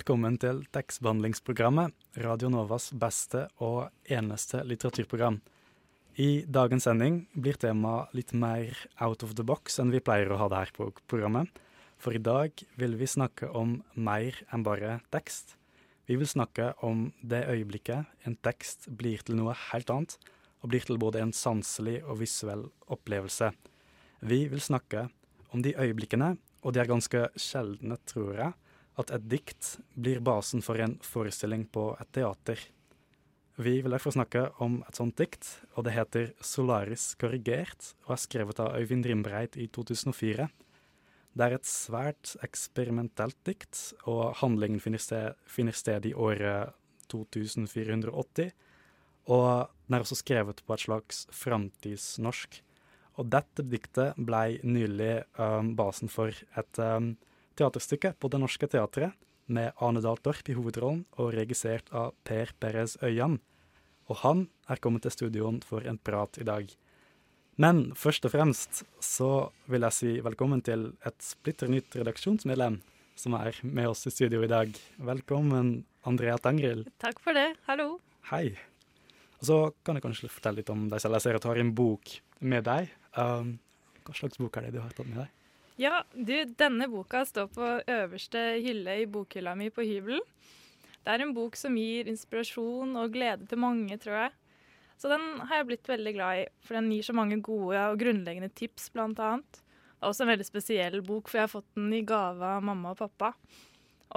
Velkommen til tekstbehandlingsprogrammet, Radio Novas beste og eneste litteraturprogram. I dagens sending blir temaet litt mer out of the box enn vi pleier å ha det her på programmet. For i dag vil vi snakke om mer enn bare tekst. Vi vil snakke om det øyeblikket en tekst blir til noe helt annet, og blir til både en sanselig og visuell opplevelse. Vi vil snakke om de øyeblikkene, og de er ganske sjeldne, tror jeg, at et dikt blir basen for en forestilling på et teater. Vi vil derfor snakke om et sånt dikt, og det heter 'Solaris korrigert' og er skrevet av Øyvind Rimbreit i 2004. Det er et svært eksperimentelt dikt, og handlingen finner sted, finner sted i året 2480. Og den er også skrevet på et slags framtidsnorsk. Og dette diktet blei nylig um, basen for et um, teaterstykke på Det Norske Teatret, med Arne Dahl Torp i hovedrollen og regissert av Per Perez Øyan. Og han er kommet til studioen for en prat i dag. Men først og fremst så vil jeg si velkommen til et splitter nytt redaksjonsmedlem som er med oss i studio i dag. Velkommen, Andrea Tangril. Takk for det. Hallo. Hei. Og så kan jeg kanskje fortelle litt om deg selv. Jeg ser at du har en bok med deg. Um, hva slags bok er det du har tatt med deg? Ja, du, denne boka står på øverste hylle i bokhylla mi på hybelen. Det er en bok som gir inspirasjon og glede til mange, tror jeg. Så den har jeg blitt veldig glad i, for den gir så mange gode og grunnleggende tips, blant annet. Det er også en veldig spesiell bok, for jeg har fått den i gave av mamma og pappa.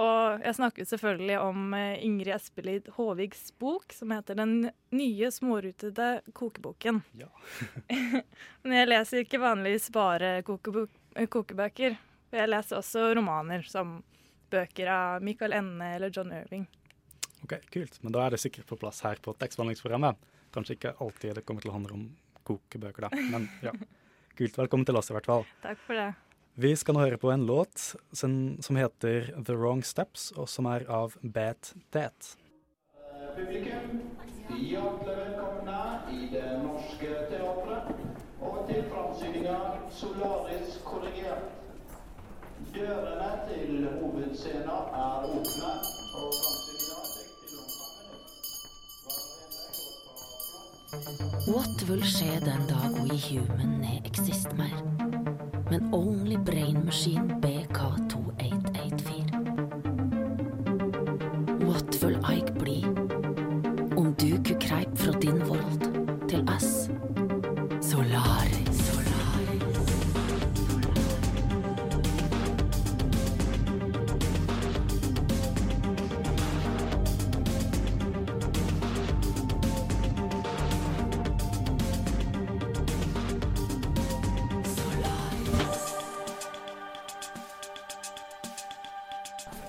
Og jeg snakket selvfølgelig om eh, Ingrid Espelid Håvigs bok, som heter 'Den nye smårutede kokeboken'. Ja. Men jeg leser ikke vanligvis bare kokebok kokebøker. Jeg leser også romaner, som bøker av Michael Enne eller John Irving. Ok, Kult. Men da er det sikkert på plass her på tekstbehandlingsprogrammet. Kanskje ikke alltid det kommer til å handle om kokebøker, da. Men ja. Kult. Velkommen til oss, i hvert fall. Takk for det. Vi skal nå høre på en låt som, som heter The Wrong Steps, og som er av Bad Det. Publikum, hjertelig velkomne i Det Norske Teatret og til framsyninga korrigert. Dørene til hovedscenen er åpne, og. What will skje den dag we human exist mer? Men only brain machine BK2884.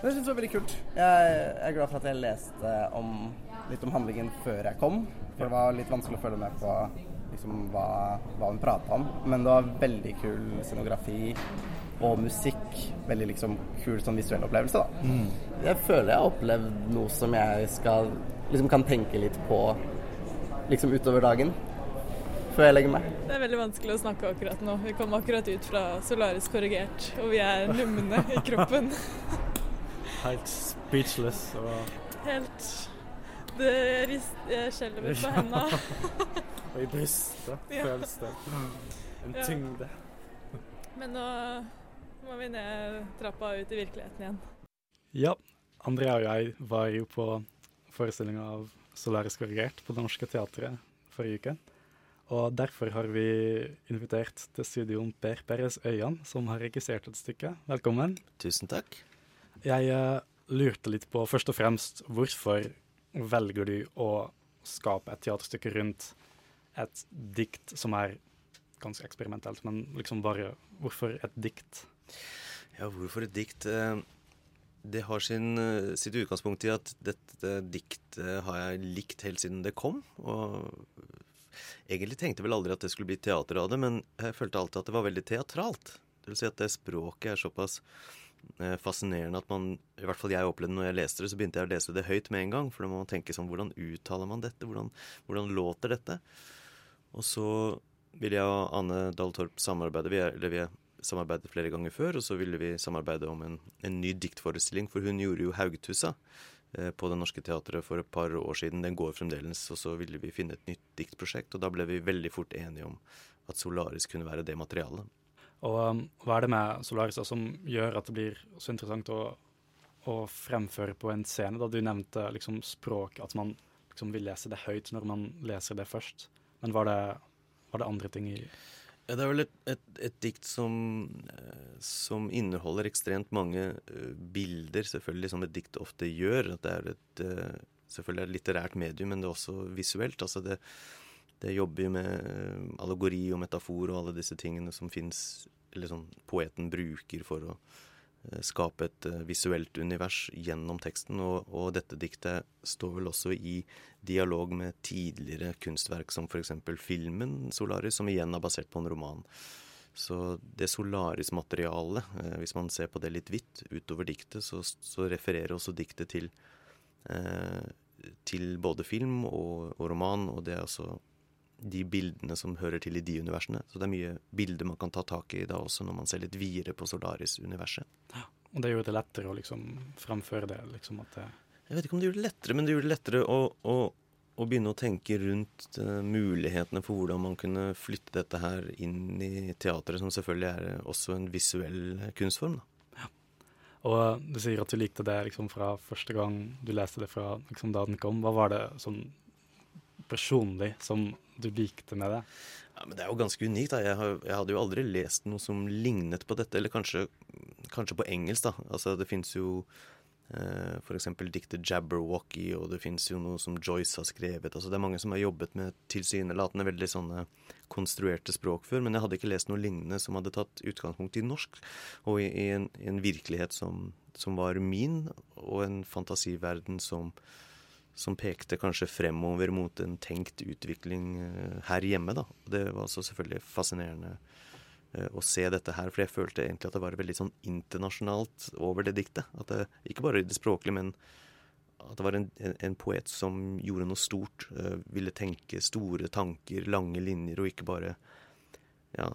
Det synes jeg var veldig kult. Jeg er glad for at jeg leste om, litt om handlingen før jeg kom. For det var litt vanskelig å følge med på liksom, hva, hva hun prata om. Men det var veldig kul scenografi og musikk. Veldig liksom, kul sånn visuell opplevelse, da. Jeg føler jeg har opplevd noe som jeg skal liksom kan tenke litt på liksom utover dagen. Før jeg legger meg. Det er veldig vanskelig å snakke akkurat nå. Vi kom akkurat ut fra Solaris korrigert, og vi er numne i kroppen. Helt speechless. Og, Helt Det skjelver meg på hendene. og i brystet føles det. En tyngde. Men nå må vi ned trappa og ut i virkeligheten igjen. Ja, Andrea og jeg var jo på forestillinga av 'Solarisk korrigert på Det Norske Teatret forrige uke. Og derfor har vi invitert til studioen Per Perez Øyan, som har regissert et stykke. Velkommen. Tusen takk. Jeg uh, lurte litt på først og fremst hvorfor velger du å skape et teaterstykke rundt et dikt som er ganske eksperimentelt, men liksom bare hvorfor et dikt? Ja, hvorfor et dikt? Eh, det har sin, eh, sitt utgangspunkt i at dette diktet har jeg likt helt siden det kom. Og egentlig tenkte jeg vel aldri at det skulle bli teater av det, men jeg følte alltid at det var veldig teatralt. Det vil si at det språket er såpass fascinerende at man I hvert fall jeg opplevde når jeg leste det, så begynte jeg å lese det høyt med en gang. For da må man tenke sånn Hvordan uttaler man dette? Hvordan, hvordan låter dette? Og så ville jeg og Anne Dahl Torp samarbeide. Vi, er, eller vi samarbeidet flere ganger før, og så ville vi samarbeide om en, en ny diktforestilling, for hun gjorde jo Haugtussa eh, på Det Norske Teatret for et par år siden. Den går fremdeles, og så ville vi finne et nytt diktprosjekt, og da ble vi veldig fort enige om at Solaris kunne være det materialet. Og um, hva er det med Solaris som gjør at det blir så interessant å, å fremføre på en scene? Da du nevnte liksom språk, at man liksom vil lese det høyt når man leser det først. Men var det, var det andre ting i ja, det er vel et, et, et dikt som, eh, som, inneholder ekstremt mange uh, bilder, selvfølgelig, som et dikt ofte gjør. At det er et, uh, selvfølgelig er et litterært medium, men det er også visuelt. altså det, det jobber jo med allegori og metafor og alle disse tingene som fins, eller som poeten bruker for å Eh, skape et uh, visuelt univers gjennom teksten. Og, og, dette diktet står vel også i dialog med tidligere kunstverk, som f.eks. filmen 'Solaris', som igjen er basert på en roman. Så det Solaris-materialet, hvis man ser på det litt vidt utover diktet, så, så refererer også diktet til, eh, til både film og, og roman, og det er altså de bildene som hører til i de universene. Så det er mye bilder man kan ta tak i da også, når man ser litt videre på Solaris-universet. Ja, og det gjorde det lettere å liksom fremføre det? liksom at det Jeg vet ikke om det gjorde det lettere, men det gjorde det lettere å, å, å begynne å tenke rundt uh, mulighetene for hvordan man kunne flytte dette her inn i teatret, som selvfølgelig er også en visuell kunstform. da. Og du sier at du likte det liksom fra første gang du leste det fra liksom da den kom. Hva var det sånn personlig som du likte med det? Ja, men Det er jo ganske unikt. da. Jeg, har, jeg, hadde jo aldri lest noe som lignet på dette. Eller kanskje, kanskje på engelsk, da. Altså, Det fins jo eh, f.eks. diktet 'Jabberwocky', og det fins jo noe som Joyce har skrevet. Altså, Det er mange som har jobbet med tilsynelatende veldig sånne konstruerte språk før, men jeg hadde ikke lest noe lignende som hadde tatt utgangspunkt i norsk, og i, i, en, i en, virkelighet som, som var min, og en fantasiverden som som pekte kanskje fremover mot en tenkt utvikling eh, her hjemme. da. Det var også selvfølgelig fascinerende eh, å se dette her, for jeg følte egentlig at det var veldig sånn internasjonalt over det diktet. At det, Ikke bare det språklige, men at det var en, en, poet som gjorde noe stort. Uh, ville tenke store tanker, lange linjer, og ikke bare ja,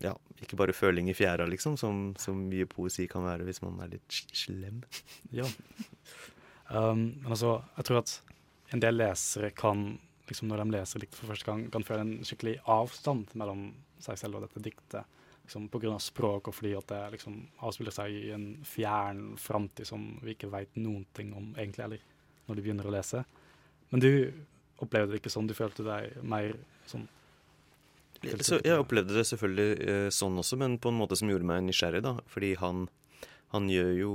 ja, ikke bare føling i fjæra, liksom, som, som mye poesi kan være hvis man er litt slem. Ja. Um, men altså, jeg tror at en del lesere kan, liksom når de leser dikt for første gang, kan føle en skikkelig avstand mellom seg selv og dette diktet. Liksom Pga. språk, og fordi at det liksom avspiller seg i en fjern framtid som vi ikke veit noen ting om egentlig heller, når de begynner å lese. Men du opplevde det ikke sånn? Du følte deg mer sånn så jeg opplevde det selvfølgelig eh, sånn også, men på en måte som gjorde meg nysgjerrig. da, Fordi han, han gjør jo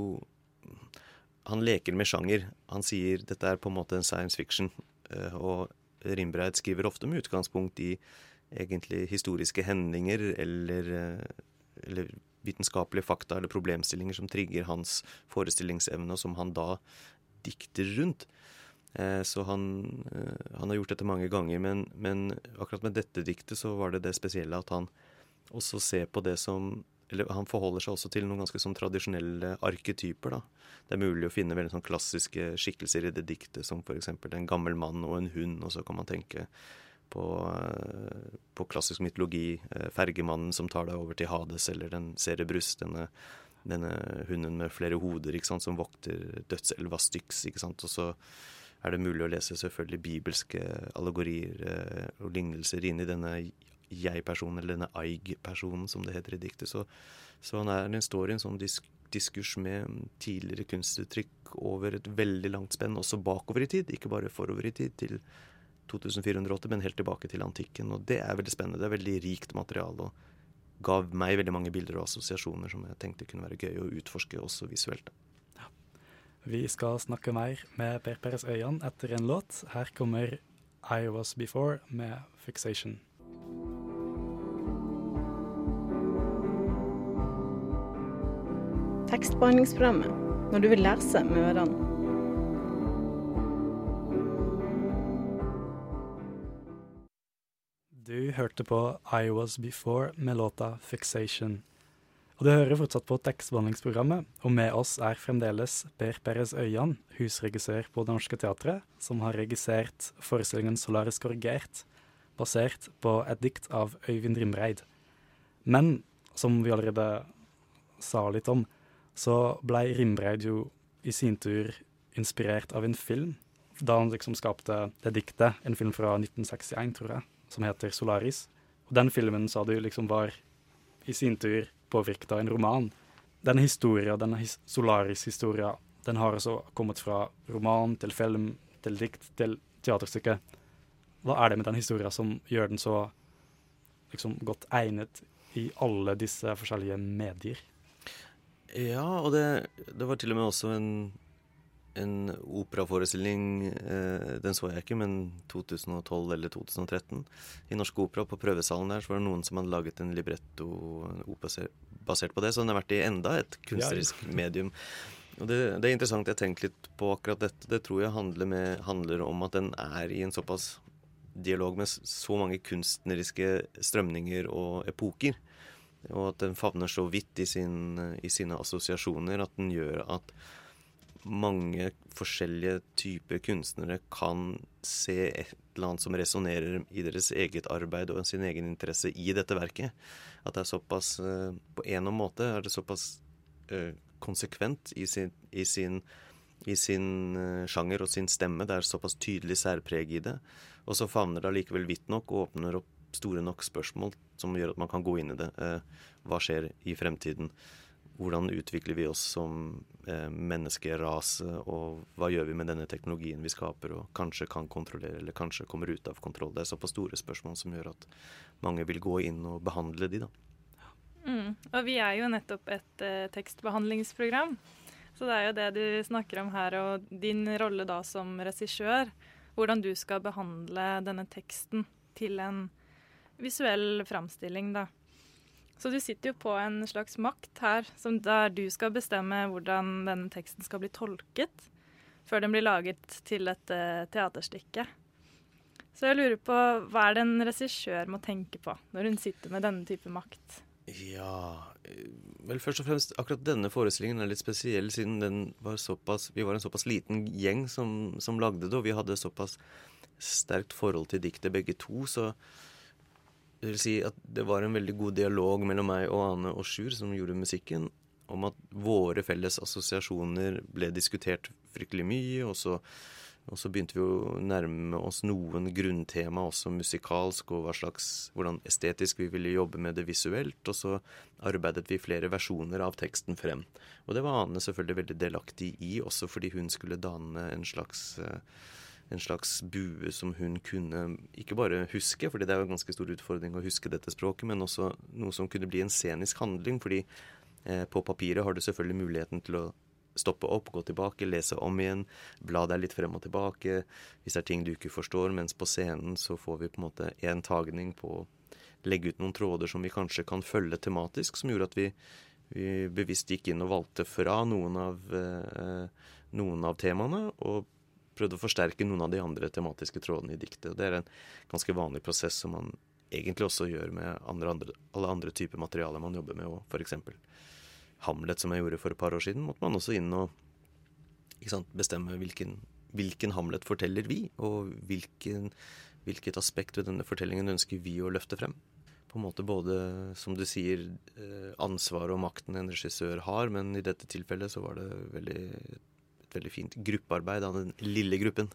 han leker med sjanger. Han sier dette er på en måte en science fiction. Eh, og Rimbreid skriver ofte med utgangspunkt i egentlig historiske hendinger eller, eh, eller vitenskapelige fakta eller problemstillinger som trigger hans forestillingsevne, og som han da dikter rundt. Eh, så han, han har gjort dette mange ganger, men, men, akkurat med dette diktet så var det det spesielle at han også ser på det som eller han forholder seg også til noen ganske sånn tradisjonelle arketyper. da. Det er mulig å finne veldig sånn klassiske skikkelser i det diktet, som f.eks. en gammel mann og en hund. Og så kan man tenke på, eh, på klassisk mytologi. Eh, fergemannen som tar deg over til Hades, eller den Cerebrus, denne, denne hunden med flere hoder ikke sant, som vokter dødselva Styx. ikke sant, og så er det mulig å lese selvfølgelig bibelske allegorier eh, og lignelser inn i denne jeg-personen, eller denne Eig-personen, som det heter i diktet. Så, så han er, den står i en sånn disk, diskurs med tidligere kunstuttrykk over et veldig langt spenn, også bakover i tid, ikke bare forover i tid, til 2408, men helt tilbake til antikken. Og det er veldig spennende. Det er veldig rikt materiale. og Gav meg veldig mange bilder og assosiasjoner som jeg tenkte kunne være gøy å utforske, også visuelt. Ja. Vi skal snakke mer med Per Peres Øyan etter en låt. Her kommer I Was Before med Fixation. Tekstbehandlingsprogrammet når du vil lese med ørene. Du hørte på I Was Before med låta Fixation. Og du hører fortsatt på tekstbehandlingsprogrammet, og med oss er fremdeles Per Perez Øyan, husregissør på Det Norske Teatret, som har regissert forestillingen Solaris korrigert, basert på et dikt av Øyvind Rimreid. Men som vi allerede sa litt om, så blei Rindreid jo i sin tur inspirert av en film, da han liksom skapte det diktet, en film fra 1961, tror jeg, som heter Solaris. Og den filmen sa du liksom var i sin tur påvirket av en roman. Denne historia, denne his Solaris-historia, den har altså kommet fra roman til film til dikt til teaterstykke. Hva er det med den historia som gjør den så liksom, godt egnet i alle disse forskjellige medier? Ja, og det, det var til og med også en, en operaforestilling eh, Den så jeg ikke, men 2012 eller 2013. I Norsk Opera, på prøvesalen der, så var det noen som hadde laget en libretto en basert på det. Så den har vært i enda et kunstnerisk ja, medium. Og det, det, er interessant. Jeg har tenkt litt på akkurat dette. Det tror jeg handler, med, handler om at den er i en såpass dialog med så mange kunstneriske strømninger og epoker. Og at den favner så vidt i, sin, i, sine assosiasjoner at den gjør at mange forskjellige typer kunstnere kan se et eller annet som resonnerer i deres eget arbeid og sin egen interesse i dette verket. At det er såpass eh, På en måte er det såpass uh, konsekvent i sin, i sin, i sin uh, sjanger og sin stemme. Det er såpass tydelig særpreg i det. Og så favner det allikevel vidt nok og åpner opp store nok spørsmål som gjør at man kan gå inn i det. Eh, hva skjer i fremtiden? Hvordan utvikler vi oss som eh, menneskerase, og hva gjør vi med denne teknologien vi skaper og kanskje kan kontrollere, eller kanskje kommer ut av kontroll? Det er såpass store spørsmål som gjør at mange vil gå inn og behandle de, da. Mm. Og vi er jo nettopp et eh, tekstbehandlingsprogram. Så det er jo det du snakker om her, og din rolle da som regissør. Hvordan du skal behandle denne teksten til en visuell framstilling, da. Så du sitter jo på en slags makt her, der du skal bestemme hvordan denne teksten skal bli tolket før den blir laget til et uh, teaterstykke. Så jeg lurer på hva er det en regissør må tenke på når hun sitter med denne type makt? Ja Vel, først og fremst, akkurat denne forestillingen er litt spesiell, siden den var såpass, vi var en såpass liten gjeng som, som lagde det, og vi hadde såpass sterkt forhold til diktet begge to. så vil si at det var en veldig god dialog mellom meg og Ane og Sjur, som gjorde musikken, om at våre felles assosiasjoner ble diskutert fryktelig mye. Og så, og så begynte vi å nærme oss noen grunntema også musikalsk, og slags, hvordan estetisk vi ville jobbe med det visuelt. Og så arbeidet vi flere versjoner av teksten frem. Og det var Ane selvfølgelig veldig delaktig i, også fordi hun skulle danne en slags uh, en slags bue som hun kunne ikke bare huske, fordi det er jo en ganske stor utfordring å huske dette språket, men også noe som kunne bli en scenisk handling. fordi eh, på papiret har du selvfølgelig muligheten til å stoppe opp, gå tilbake, lese om igjen, bla deg litt frem og tilbake hvis det er ting du ikke forstår, mens på scenen så får vi på en måte en tagning på å legge ut noen tråder som vi kanskje kan følge tematisk, som gjorde at vi, vi bevisst gikk inn og valgte fra noen av, eh, noen av temaene, og prøvd å forsterke noen av de andre tematiske trådene i diktet. Det er en ganske vanlig prosess som man egentlig også gjør med andre, andre, alle andre typer materiale man jobber med. òg. F.eks. Hamlet, som jeg gjorde for et par år siden, måtte man også inn og sant, bestemme hvilken, hvilken, Hamlet forteller vi, og hvilken, hvilket aspekt ved denne fortellingen ønsker vi å løfte frem. På en måte både, som du sier, eh, ansvaret og makten en regissør har, men i dette tilfellet så var det veldig veldig fint gruppearbeid av den lille gruppen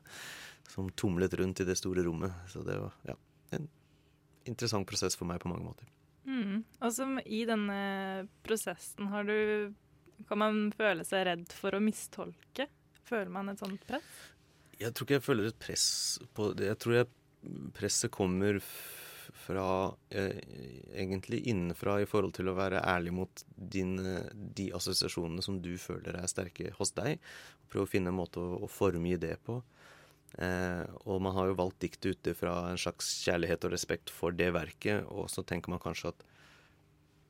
som tumlet rundt i det store rommet. Så det var ja, en interessant prosess for meg på mange måter. Mm. Og som i denne prosessen har du Kan man føle seg redd for å mistolke? Føler man et sånt press? Jeg tror ikke jeg føler et press på det. Jeg tror jeg, presset kommer fra eh, egentlig innenfra i forhold til å være ærlig mot din, de assosiasjonene som du føler er sterke hos deg. Prøve å finne en måte å, å formgi det på. Eh, og man har jo valgt diktet ute fra en slags kjærlighet og respekt for det verket, og så tenker man kanskje at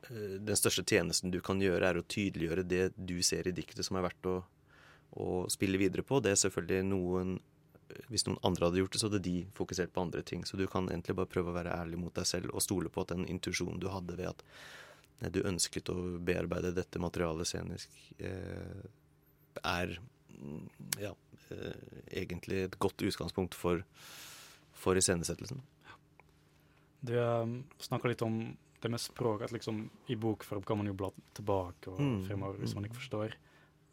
eh, den største tjenesten du kan gjøre, er å tydeliggjøre det du ser i diktet som er verdt å, å spille videre på. Det er selvfølgelig noen Hvis noen andre hadde gjort det, så hadde de fokusert på andre ting. Så du kan egentlig bare prøve å være ærlig mot deg selv og stole på at den intuisjonen du hadde ved at eh, du ønsket å bearbeide dette materialet scenisk, eh, er mm, ja, eh, egentlig et godt utgangspunkt for, for iscenesettelsen. Du um, snakka litt om det med språk, at liksom i bokform kan man jo bla tilbake og Mm, fremover hvis man mm. ikke forstår.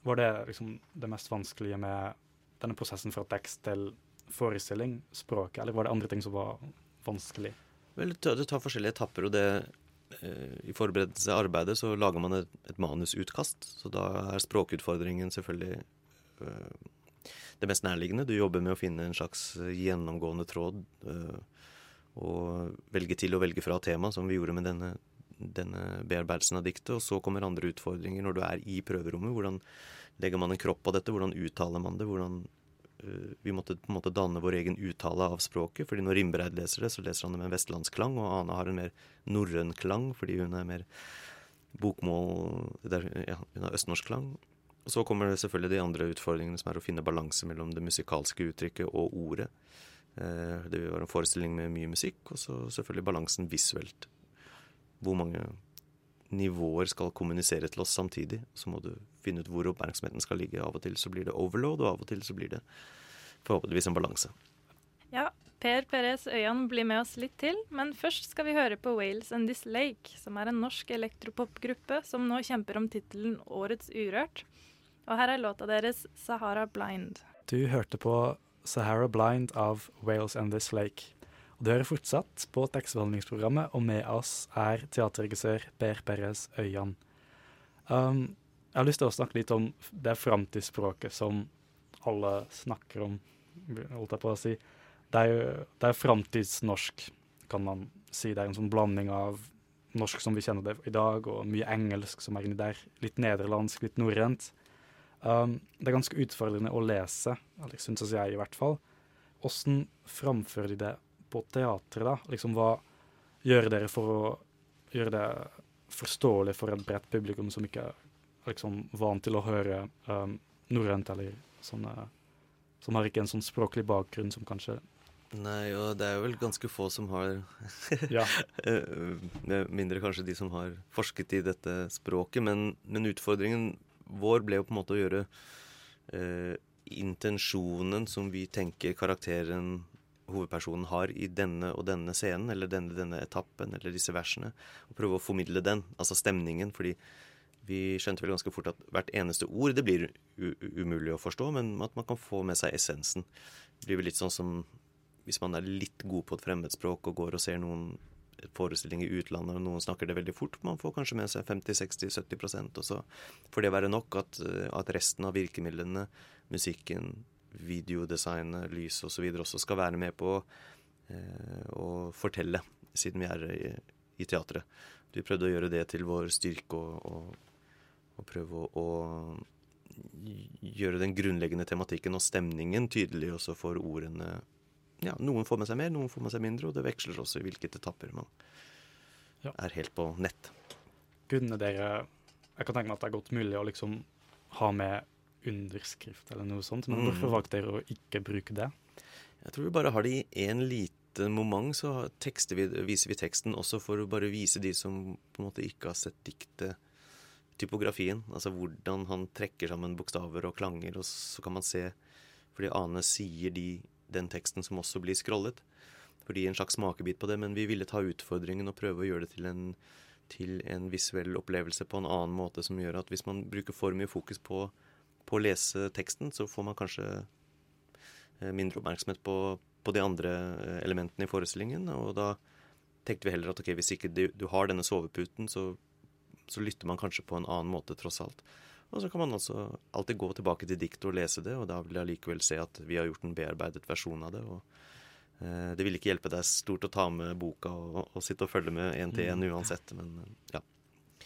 Var det liksom det mest vanskelige med denne prosessen fra tekst til forestilling, språket, eller var det andre ting som var vanskelig? Vel, du tar- forskjellige etapper, og det eh, I forberedelse av arbeidet så lager man et, et manusutkast. Så da er språkutfordringen selvfølgelig øh, det mest nærliggende. Du jobber med å finne en slags gjennomgående tråd. Øh, og velge til og velge fra tema, som vi gjorde med denne, denne bearbeidelsen av diktet. Og så kommer andre utfordringer når du er i prøverommet. Hvordan legger man en kropp på dette? Hvordan uttaler man det? Hvordan vi måtte på en måte danne vår egen uttale av språket. fordi når Rimbereid leser det, så leser han det med en vestlandsklang, og Ane har en mer norrøn klang fordi hun er mer bokmål der, ja, Hun har østnorsk klang. Og så kommer det selvfølgelig de andre utfordringene, som er å finne balanse mellom det musikalske uttrykket og ordet. Eh, det vil være en forestilling med mye musikk, og så selvfølgelig balansen visuelt. Hvor mange nivåer skal kommunisere til oss samtidig. Så må du finne ut hvor oppmerksomheten skal ligge. Av og til så blir det overload, og av og til så blir det forhåpentligvis en balanse. Ja, Per Perez Øyan blir med oss litt til, men først skal vi høre på Wales and This Lake, som er en norsk elektropopgruppe som nå kjemper om tittelen Årets Urørt. Og her er låta deres Sahara Blind. Du hørte på Sahara Blind av Wales and This Lake. Og du hører fortsatt på tekstbehandlingsprogrammet, og med oss er teaterregissør Per Perez Øyan. Um, jeg har lyst til å snakke litt om det framtidsspråket som alle snakker om, holdt jeg på å si. Det er jo det er framtidsnorsk, kan man si. Det er en sånn blanding av norsk som vi kjenner det i dag, og mye engelsk som er inni der. Litt nederlandsk, litt norrønt. Um, det er ganske utfordrende å lese, eller syns jeg i hvert fall. Hvordan framfører de det på teatret, da? Liksom, hva gjør dere for å gjøre det forståelig for et bredt publikum som ikke liksom, vant til å høre um, norrønt, eller sånne Som har ikke en sånn språklig bakgrunn som kanskje Nei, og det er vel ganske få som har Ja. Eh, med Mindre kanskje de som har forsket i dette språket. Men, men utfordringen vår ble jo på en måte å gjøre eh, intensjonen som vi tenker karakteren, hovedpersonen, har i denne og denne scenen, eller denne, denne etappen, eller disse versene, og prøve å formidle den, altså stemningen. fordi vi skjønte vel ganske fort at hvert eneste ord det blir umulig å forstå, men at man kan få med seg essensen. Det blir vel litt sånn som hvis man er litt god på et fremmedspråk og går og ser noen forestilling i utlandet, og noen snakker det veldig fort, man får kanskje med seg 50-60-70 og så får det være nok at, at resten av virkemidlene, musikken, videodesignet, lys osv. Så videre også skal være med på eh, å fortelle, siden vi er i, i teatret. Vi prøvde å gjøre det til vår styrke og, og, og prøve å, å gjøre den grunnleggende tematikken og stemningen tydelig også for ordene. Ja, Noen får med seg mer, noen får med seg mindre, og det veksler også i hvilke etapper man Ja. er helt på nett. Kunne dere Jeg kan tenke meg at det er godt mulig å liksom ha med underskrift eller noe sånt, men Mm. hvorfor valgte dere å ikke bruke det? Jeg tror vi bare har det i én lite moment, så vi, viser vi teksten også for å bare vise de som på en måte ikke har sett diktet, typografien. Altså hvordan han trekker sammen bokstaver og klanger, og så kan man se Fordi Ane sier de, den teksten som også blir scrollet. For å gi en slags smakebit på det, men vi ville ta utfordringen og prøve å gjøre det til en, til en visuell opplevelse på en annen måte, som gjør at hvis man bruker for mye fokus på, på å lese teksten, så får man kanskje eh, mindre oppmerksomhet på, på de andre eh, elementene i forestillingen. Og da tenkte vi heller at ok, hvis ikke du, du har denne soveputen, så, så lytter man kanskje på en annen måte, tross alt. Og så kan man altså alltid gå tilbake til diktet og lese det, og da vil jeg likevel se at vi har gjort en bearbeidet versjon av det. og eh, Det vil ikke hjelpe deg stort å ta med boka og, og sitte og følge med én til én uansett, men eh, ja.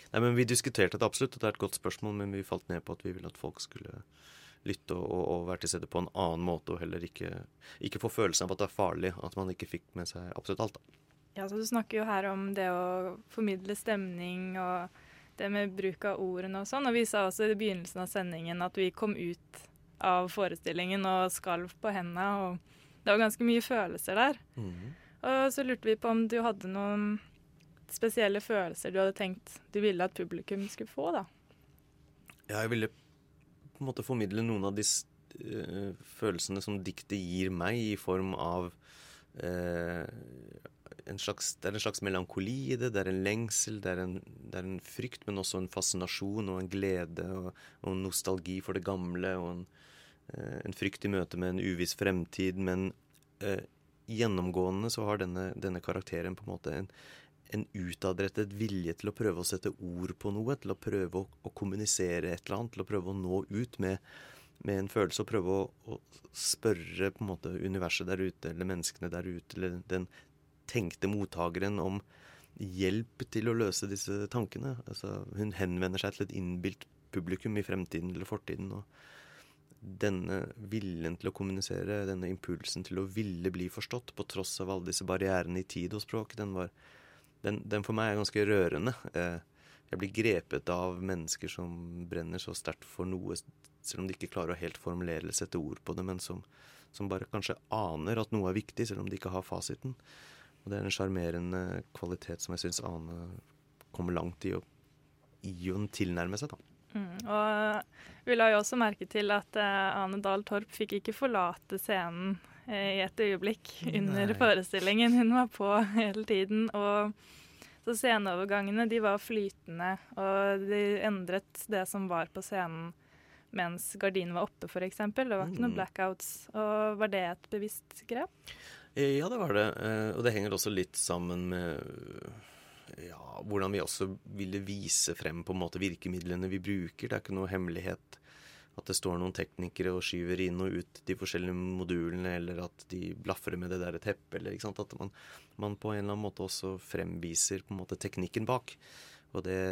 Nei, men Vi diskuterte det absolutt, og det er et godt spørsmål, men vi falt ned på at vi ville at folk skulle lytte og, og, og være til stede på en annen måte, og heller ikke, ikke få følelsen av at det er farlig at man ikke fikk med seg absolutt alt. da. Ja, så Du snakker jo her om det å formidle stemning og det med bruk av ordene og sånn. Og vi sa også i begynnelsen av sendingen at vi kom ut av forestillingen og skalv på hendene. Og det var ganske mye følelser der. Mm. Og så lurte vi på om du hadde noen spesielle følelser du hadde tenkt du ville at publikum skulle få, da. Ja, jeg ville på en måte formidle noen av de øh, følelsene som diktet gir meg, i form av øh, en slags, Det er en slags melankoli i det. Det er en lengsel, det er en, det er en frykt, men også en fascinasjon og en glede og, og en nostalgi for det gamle. Og en, uh, en frykt i møte med en uviss fremtid. Men gjennomgående så har denne, denne, karakteren på en måte en, en utadrettet vilje til å prøve å sette ord på noe, til å prøve å, å kommunisere et eller annet, til å prøve å nå ut med, med en følelse og prøve å, å, spørre på en måte universet der ute, eller menneskene der ute, eller den tenkte mottakeren om hjelp til å løse disse tankene. Altså, hun henvender seg til et innbilt publikum i fremtiden eller fortiden. og denne viljen til å kommunisere, denne impulsen til å ville bli forstått, på tross av alle disse barrierene i tid og språk, den var, den, den, for meg er ganske rørende. Eh, jeg blir grepet av mennesker som brenner så sterkt for noe, selv om de ikke klarer å helt formulere eller sette ord på det, men som, som bare kanskje aner at noe er viktig, selv om de ikke har fasiten. Og det er en sjarmerende kvalitet som jeg syns Ane kommer langt i å, i å tilnærme seg, da. Mm, og vi la jo også merke til at uh, Ane Dahl Torp fikk ikke forlate scenen i et øyeblikk under Nei. forestillingen. Hun var på hele tiden. og så Sceneovergangene de var flytende, og de endret det som var på scenen mens gardinen var oppe, f.eks. Det var ikke noen mm. blackouts. og Var det et bevisst grep? Eh, ja, det var det. Eh, og det henger også litt sammen med ja, hvordan vi også ville vise frem på en måte virkemidlene vi bruker. Det er ikke noe hemmelighet at det står noen teknikere og skyver inn og ut de forskjellige modulene, eller at de blafrer med det der teppet, eller ikke sant. At man, man, på en eller annen måte også fremviser på en måte teknikken bak. Og det,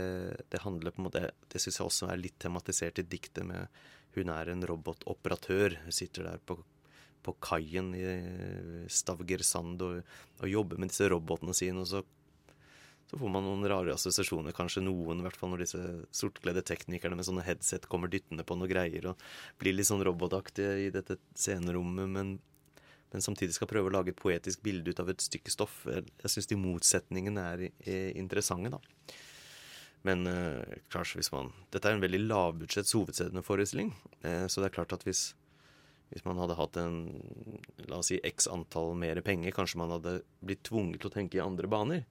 det handler på en måte Det syns jeg også er litt tematisert i diktet med Hun er en robotoperatør. Sitter der på, på kaien i Stavger Sand og, og jobber med disse robotene sine, og så så får man noen rare assosiasjoner, kanskje noen, i hvert fall når disse sortkledde teknikerne med sånne headset kommer dyttende på noe greier og blir litt sånn robotaktige i dette scenerommet, men, men, samtidig skal prøve å lage et poetisk bilde ut av et stykke stoff. Jeg syns de motsetningene er, er, interessante, da. Men eh, kanskje hvis man Dette er en veldig lavbudsjetts hovedsceneforestilling, eh, så det er klart at hvis hvis man hadde hatt en la oss si x antall mer penger, kanskje man hadde blitt tvunget til å tenke i andre baner.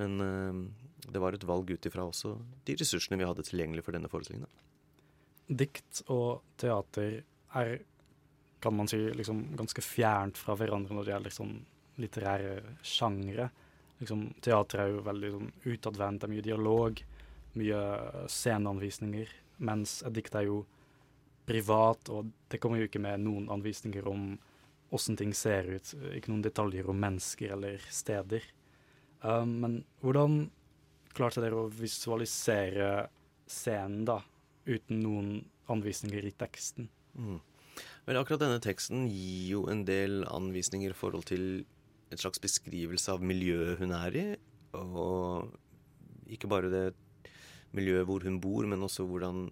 Men uh, det var et valg ut ifra også de ressursene vi hadde tilgjengelig for denne forestillingen. Dikt og teater er, kan man si, liksom ganske fjernt fra hverandre når det gjelder liksom, litterære sjangre. Liksom, teater er jo veldig sånn, utadvendt, det er mye dialog, mye sceneanvisninger. Mens et dikt er jo privat, og det kommer jo ikke med noen anvisninger om åssen ting ser ut. Ikke noen detaljer om mennesker eller steder. Um, men hvordan klarte dere å visualisere scenen da, uten noen anvisninger i teksten? Mm. Vel, akkurat denne teksten gir jo en del anvisninger i forhold til et slags beskrivelse av miljøet hun er i. Og ikke bare det miljøet hvor hun bor, men også hvordan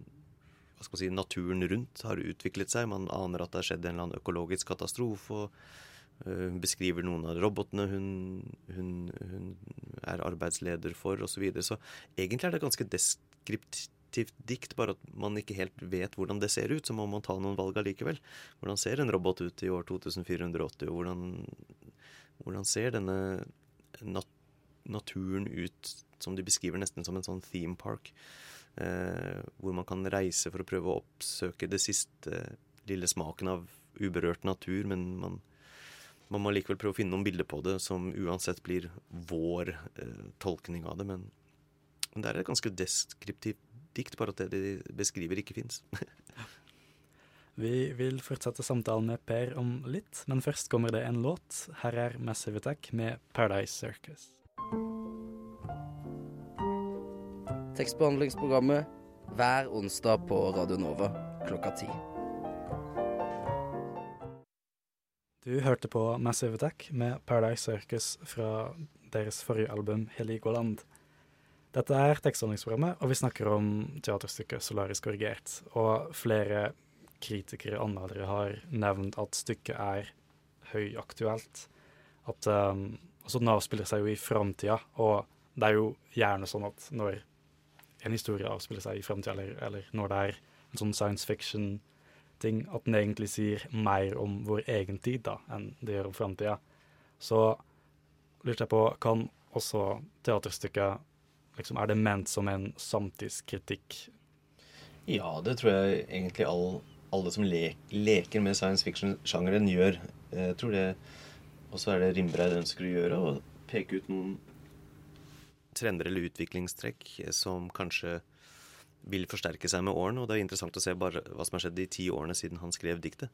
hva skal man si, naturen rundt har utviklet seg. Man aner at det har skjedd en eller annen økologisk katastrofe. og hun beskriver noen av robotene hun, hun, hun er arbeidsleder for, osv. Så, videre. så egentlig er det ganske deskriptivt dikt, bare at man ikke helt vet hvordan det ser ut. Så må man ta noen valg allikevel. Hvordan ser en robot ut i år 2480? og Hvordan, hvordan ser denne nat naturen ut som de beskriver nesten som en sånn theme park? Eh, hvor man kan reise for å prøve å oppsøke det siste lille smaken av uberørt natur, men man man må likevel prøve å finne noen bilder på det som uansett blir vår eh, tolkning av det. Men, men, det er et ganske deskriptivt dikt, bare at det de beskriver, ikke fins. Vi vil fortsette samtalen med Per om litt, men først kommer det en låt. Her er Massive Attack med Paradise Circus. Tekstbehandlingsprogrammet hver onsdag på Radio Nova klokka ti. Du hørte på Massive Attack med Paradise Circus fra deres forrige album 'Heligoland'. Dette er tekstbehandlingsprogrammet, og vi snakker om teaterstykket 'Solarisk korrigert'. Og flere kritikere og anmeldere har nevnt at stykket er høyaktuelt. At um, altså Nav avspiller seg jo i framtida, og det er jo gjerne sånn at når en historie avspiller seg i framtida, eller, eller, når det er en sånn science fiction-ting, at den egentlig sier mer om vår egen tid da, enn det gjør om framtida. Så lurte jeg på, kan også teaterstykket liksom, Er det ment som en samtidskritikk? Ja, det tror jeg egentlig all, alle som le leker med science fiction-sjangeren, gjør. Jeg tror det også er det Rimbreid ønsker å gjøre, å peke ut noen trender eller utviklingstrekk som kanskje vil forsterke seg med årene. Og det er interessant å se bare hva som har skjedd de ti årene siden han skrev diktet.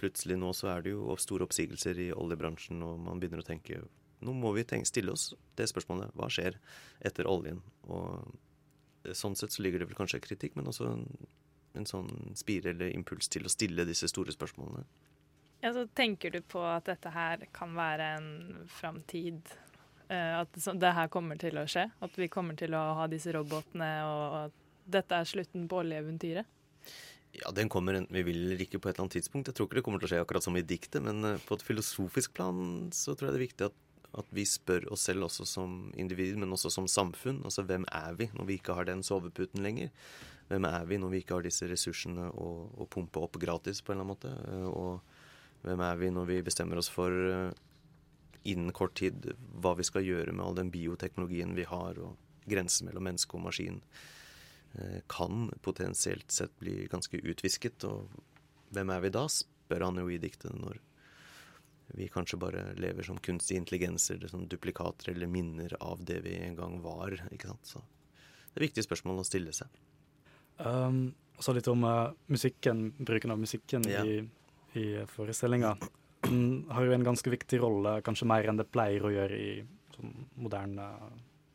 Plutselig nå så er det jo store oppsigelser i oljebransjen, og man begynner å tenke nå må vi tenke, stille oss det spørsmålet hva skjer etter oljen? Og sånn sett så ligger det vel kanskje kritikk, men også en, en sånn spire eller impuls til å stille disse store spørsmålene. Ja, så Tenker du på at dette her kan være en framtid Eh, at det her kommer til å skje? At vi kommer til å ha disse robotene, og at dette er slutten på oljeeventyret? Ja, den kommer enten vi vil eller ikke på et eller annet tidspunkt. Jeg tror ikke det kommer til å skje akkurat som i diktet, men eh, på et filosofisk plan så tror jeg det er viktig at, at vi spør oss selv også som individ, men også som samfunn. Altså hvem er vi når vi ikke har den soveputen lenger? Hvem er vi når vi ikke har disse ressursene å, å pumpe opp gratis på en eller annen måte? Eh, og hvem er vi når vi bestemmer oss for innen kort tid hva vi skal gjøre med all den bioteknologien vi har, og grensen mellom menneske og maskin eh, kan potensielt sett bli ganske utvisket. Og hvem er vi da, spør han jo i diktet, når vi kanskje bare lever som kunstige intelligenser, som duplikater eller minner av det vi en gang var. ikke sant? Så det er viktige spørsmål å stille seg. Um, og så litt om uh, musikken, bruken av musikken ja. i, i forestillinga har jo en ganske viktig rolle, kanskje mer enn det pleier å gjøre i sånn moderne,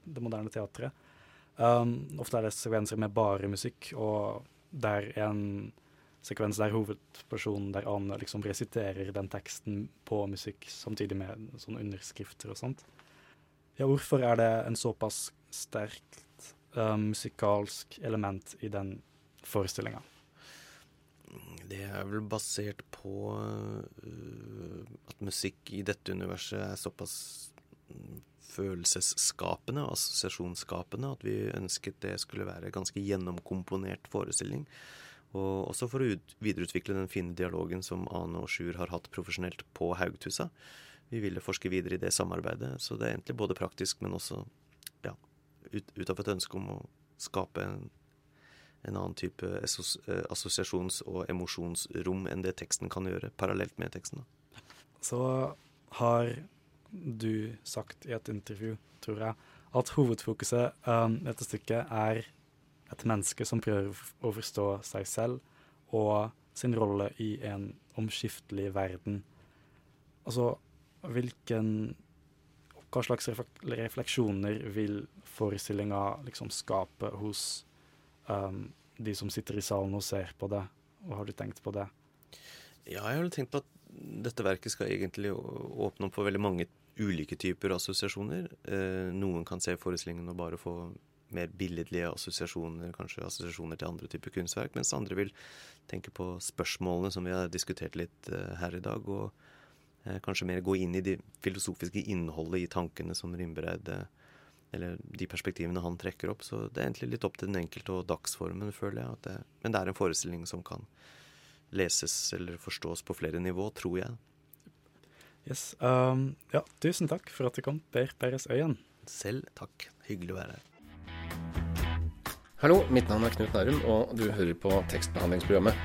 det moderne teatret. Um, ofte er det sekvenser med bare musikk, og det er en sekvens der hovedpersonen der Ane liksom resiterer den teksten på musikk, samtidig med sånne underskrifter og sånt. Ja, hvorfor er det en såpass sterkt um, musikalsk element i den forestillinga? Det er vel basert på uh, at musikk i dette universet er såpass mm, følelsesskapende, assosiasjonsskapende, at vi ønsket det skulle være ganske gjennomkomponert forestilling. Og også for å videreutvikle den fine dialogen som Ane og Sjur har hatt profesjonelt på Haugtussa. Vi ville forske videre i det samarbeidet, så det er egentlig både praktisk, men også ja, ut, ut av et ønske om å skape en en annen type eh, assosiasjons- og emosjonsrom enn det teksten kan gjøre, parallelt med teksten. Så har du sagt i et intervju, tror jeg, at hovedfokuset um, dette stykket er et menneske som prøver å forstå seg selv og sin rolle i en omskiftelig verden. Altså, hvilken Hva slags refleksjoner vil forestillinga liksom skape hos um, de som sitter i salen og ser på det. Hva har du tenkt på det? Ja, jeg har tenkt på at dette verket skal egentlig åpne opp for veldig mange ulike typer assosiasjoner. Eh, noen kan se forestillingen og bare få mer billedlige assosiasjoner, kanskje assosiasjoner til andre typer kunstverk, mens andre vil tenke på spørsmålene som vi har diskutert litt eh, her i dag, og eh, kanskje mer gå inn i det filosofiske innholdet i tankene som Rimbereid eh, eller de perspektivene han trekker opp. Så det er egentlig litt opp til den enkelte og dagsformen, føler jeg. Det, men det er en forestilling som kan leses eller forstås på flere nivå, tror jeg. Yes. Um, ja, tusen takk for at du kom, Per Peres Øyen. Selv takk. Hyggelig å være her. Hallo, mitt navn er Knut Nærum, og du hører på tekstbehandlingsprogrammet.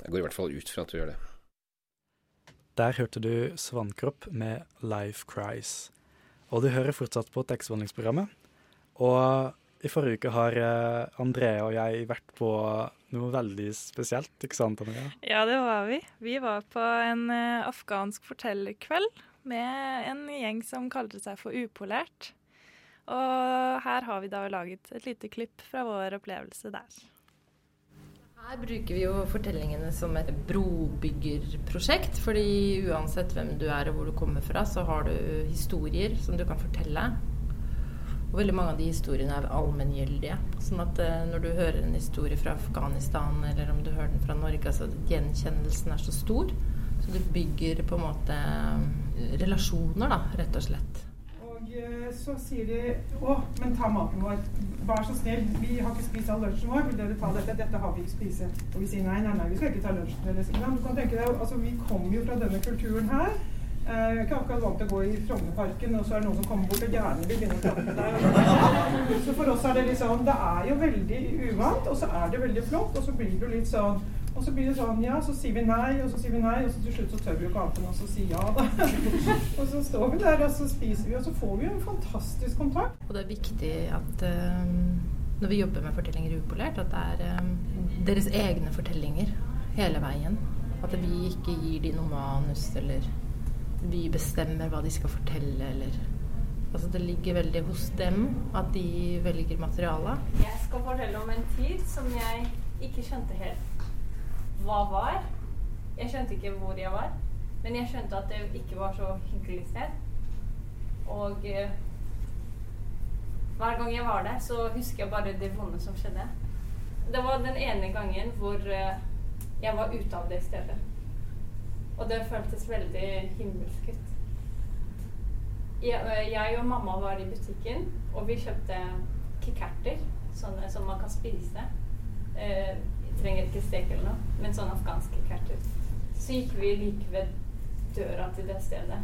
Jeg går i hvert fall ut fra at du gjør det. Der hørte du Svannkropp med Life Cries. Og du hører fortsatt på tekstbehandlingsprogrammet. Og i forrige uke har eh, Andrea og jeg vært på noe veldig spesielt, ikke sant Andrea? Ja, det var vi. Vi var på en uh, afghansk fortellerkveld med en gjeng som kalte seg for Upolert. Og her har vi da laget et lite klipp fra vår opplevelse der. Her bruker vi jo fortellingene som et brobyggerprosjekt. fordi uansett hvem du er og hvor du kommer fra, så har du historier som du kan fortelle. Og veldig mange av de historiene er allmenngyldige. Sånn at eh, når du hører en historie fra Afghanistan, eller om du hører den fra Norge, altså gjenkjennelsen er så stor. Så du bygger på en måte eh, relasjoner, da, rett og slett. Eh, så sier de å, men ta maten vår. Vær så snill, vi har ikke spist all lunsjen vår. Vil dere ta dette? Dette har vi ikke spise. Og vi sier nei, nei, nei, vi skal ikke ta lunsjen deres. Men du kan tenke deg, altså Vi kommer jo fra denne kulturen her. Eh, Jeg er ikke akkurat vant til å gå i Frognerparken, og så er det noen som kommer bort og gjerne vil begynne å med deg. Så for oss er det litt sånn Det er jo veldig uvant, og så er det veldig flott, og så blir det litt sånn og så blir det sånn, ja, så sier vi nei, og så sier vi nei, og så til slutt så tør vi jo ikke annet enn å si ja, da. og så står vi der, og så spiser vi, og så får vi jo en fantastisk kontakt. Og det er viktig at um, når vi jobber med fortellinger upolert, at det er um, deres egne fortellinger hele veien. At vi ikke gir de noe manus, eller vi bestemmer hva de skal fortelle, eller Altså det ligger veldig hos dem at de velger materialet. Jeg skal fortelle om en tid som jeg ikke skjønte helt hva var. Jeg skjønte ikke hvor jeg var, men jeg skjønte at det ikke var så hyggelig sted. Og eh, hver gang jeg var der, så husker jeg bare det vonde som skjedde. Det var den ene gangen hvor eh, jeg var ute av det stedet. Og det føltes veldig himmelsk ut. Jeg, eh, jeg og mamma var i butikken, og vi kjøpte kikkerter, sånne som man kan spise. Eh, trenger ikke steke eller noe, men sånn afghanske kikkerter. Så gikk vi like ved døra til det stedet.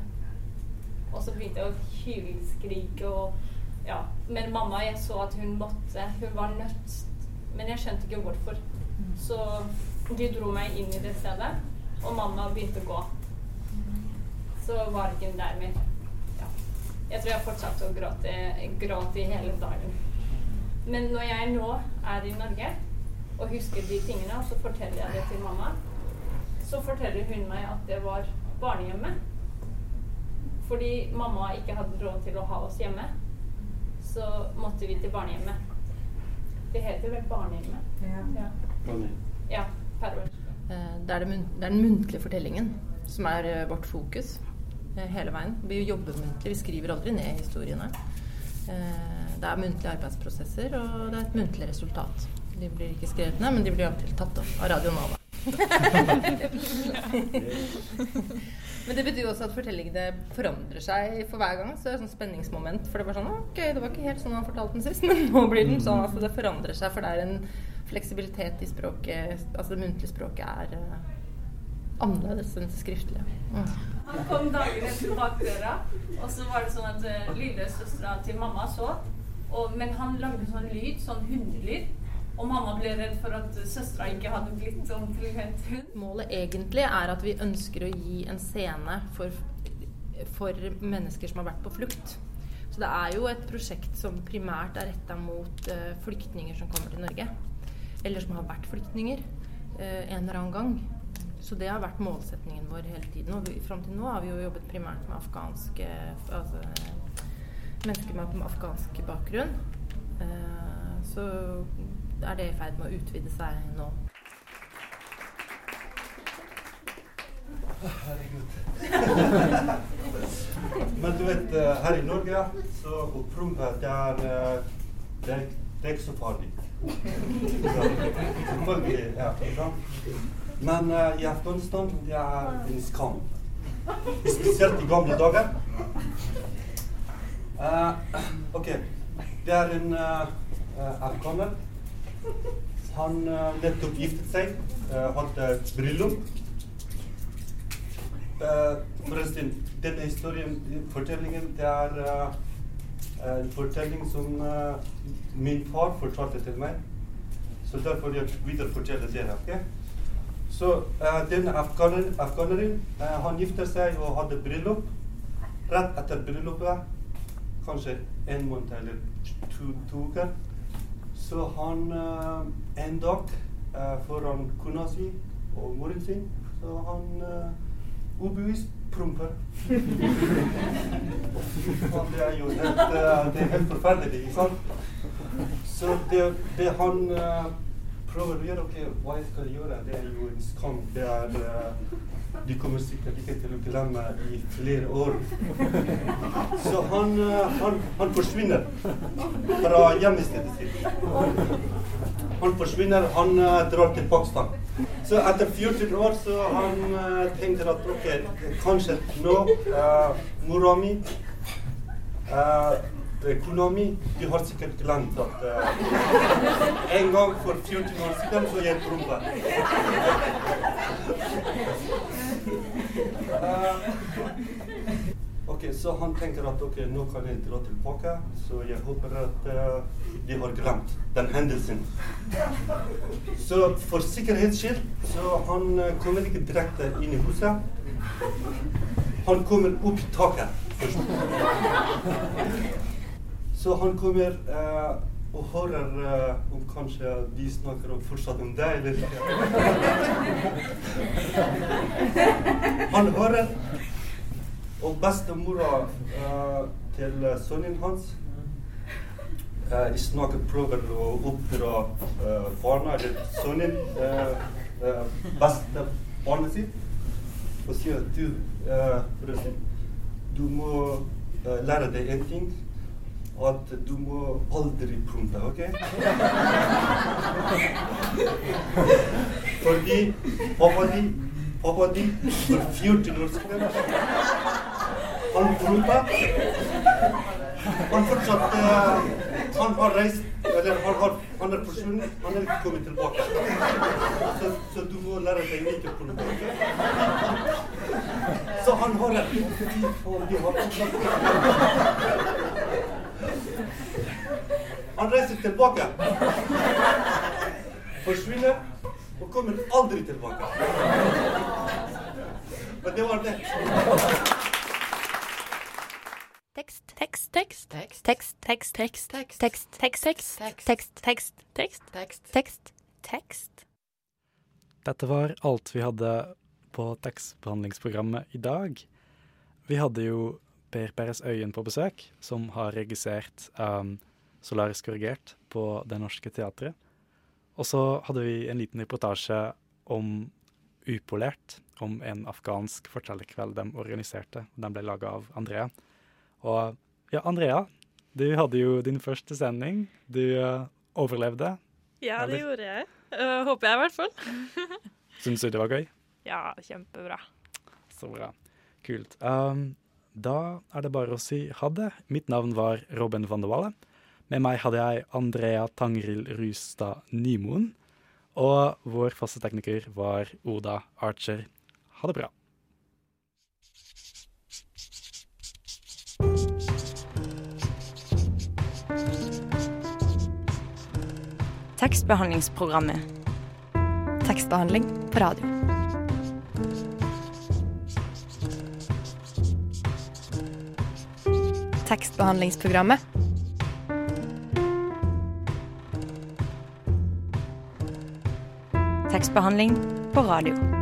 Og så begynte jeg å hylskrike og ja. Men mamma, jeg så at hun måtte. Hun var nødt. Men jeg skjønte ikke hvorfor. Så de dro meg inn i det stedet, og mamma begynte å gå. Så var ikke hun der mer. Ja. Jeg tror jeg fortsatte å gråte, gråte i hele dagen. Men når jeg nå er i Norge og husker de tingene, og så forteller jeg det til mamma, så forteller hun meg at det var barnehjemmet. Fordi mamma ikke hadde råd til å ha oss hjemme, så måtte vi til barnehjemmet. Det heter vel barnehjemmet? Ja. Ja, per år. Eh, Det er, det, det er den muntlige fortellingen som er eh, vårt fokus eh, hele veien. Vi jobber muntlig, vi skriver aldri ned historiene. Eh, Det er muntlige arbeidsprosesser, og det er et muntlig resultat. De blir ikke skrevet ned, men de blir alltid tatt opp av Radio Nova. men det betyr også at fortellingene forandrer seg for hver gang. Så det er et sånn spenningsmoment. For det var sånn Ok, det var ikke helt sånn han fortalte den sist, men nå blir den sånn. Altså det forandrer seg, for det er en fleksibilitet i språket. Altså det muntlige språket er uh, annerledes enn det skriftlige. Mm. Han kom dagen etter bak døra, og så var det sånn at uh, lillesøstera til mamma så. Og, men han lagde sånn lyd, sånn hundelyd. Og mamma ble redd for at søstera ikke hadde blitt sånn til en hund. Målet egentlig er at vi ønsker å gi en scene for, for mennesker som har vært på flukt. Så det er jo et prosjekt som primært er retta mot uh, flyktninger som kommer til Norge. Eller som har vært flyktninger uh, en eller annen gang. Så det har vært målsetningen vår hele tiden. Og fram til nå har vi jo jobbet primært med afghanske altså, mennesker med afghansk bakgrunn. Uh, så er det i ferd med å utvide seg nå. Herregud. Men du vet, eh, her i Norge så opprommet det er, eh, det er, det er ikke så farlig. Selvfølgelig. Ja. Men eh, i Afghanistan det er en skam. Spesielt i gamle dager. Uh, ok, det er en uh, afghaner. Han eh, nettopp giftet seg, uh, hadde bryllup. Eh, forresten, denne historien, fortellingen, det er eh, en fortelling som eh, min far fortalte til meg. Så derfor jeg videreforteller dere. ok? Så uh, denne afghaner, afghaneren, uh, han gifter seg og hadde bryllup. Rett etter bryllupet, kanskje en måned eller to uker, så han uh, en dag uh, foran kona si og moren sin, så han uh, ubevisst promper. det er jo helt, det er helt forferdelig, ikke sant? Så det, det han prøver å gjøre ok, hva jeg skal gjøre. Det er jo en skam. Det er De kommer sikkert ikke til å glemme i flere år. Så han, eh, han, han forsvinner fra hjemstedet sitt. Han forsvinner, han eh, drar til Pakistan. Så etter 14 år så han tenkte tenker at ok, kanskje nå uh, mora mi uh, kona mi de har sikkert glemt at uh, en gang for 14 år siden så jeg prompa. ok, så han tenker at ok, nå kan jeg dra tilbake, så jeg håper at uh, de har glemt den hendelsen. Så for sikkerhets skyld så han uh, kommer ikke direkte inn i huset. Han kommer opp taket først. Så han kommer uh, og hører uh, om kanskje de snakker om fortsatt om deg, eller Han hører og bestemora uh, til sønnen hans uh, de snakker prøver å oppdra uh, barna, eller sønnen, uh, bestebarnet sitt, og sier at du, forresten, du må lære deg en ting at du må aldri prompe, OK? Fordi pappa di, pappa di for 14 år siden han prompa. Han fortsatt uh, Han har reist Eller han, har, han er forsvunnet. Han er ikke kommet tilbake. Så, så du må lære deg ikke å prompe. Okay? Så han har et de har Han reiser tilbake. Forsvinner og kommer aldri tilbake. Men det var det. Tekst, tekst, tekst, tekst, tekst, tekst, tekst, tekst, tekst, tekst, tekst, tekst. Dette var alt vi hadde på tekstbehandlingsprogrammet i dag. Vi hadde jo Per Peres Øyen på besøk, som har regissert um, Solarisk korrigert på Det Norske Teatret. Og så hadde vi en liten reportasje om Upolert, om en afghansk fortellerkveld de organiserte. Den ble laga av Andrea. Og ja, Andrea, du hadde jo din første sending. Du uh, overlevde. Ja, det gjorde jeg. Uh, håper jeg, i hvert fall. Syns du det var gøy? Ja, kjempebra. Så bra. Kult. Um, da er det bare å si ha det. Mitt navn var Robin van de Walle. Med meg hadde jeg Andrea Tangrild Rustad Nymoen. Og vår faste tekniker var Oda Archer. Ha det bra. Tekstbehandlingsprogrammet. Tekstbehandling på radio. Tekstbehandlingsprogrammet. Tekstbehandling på radio.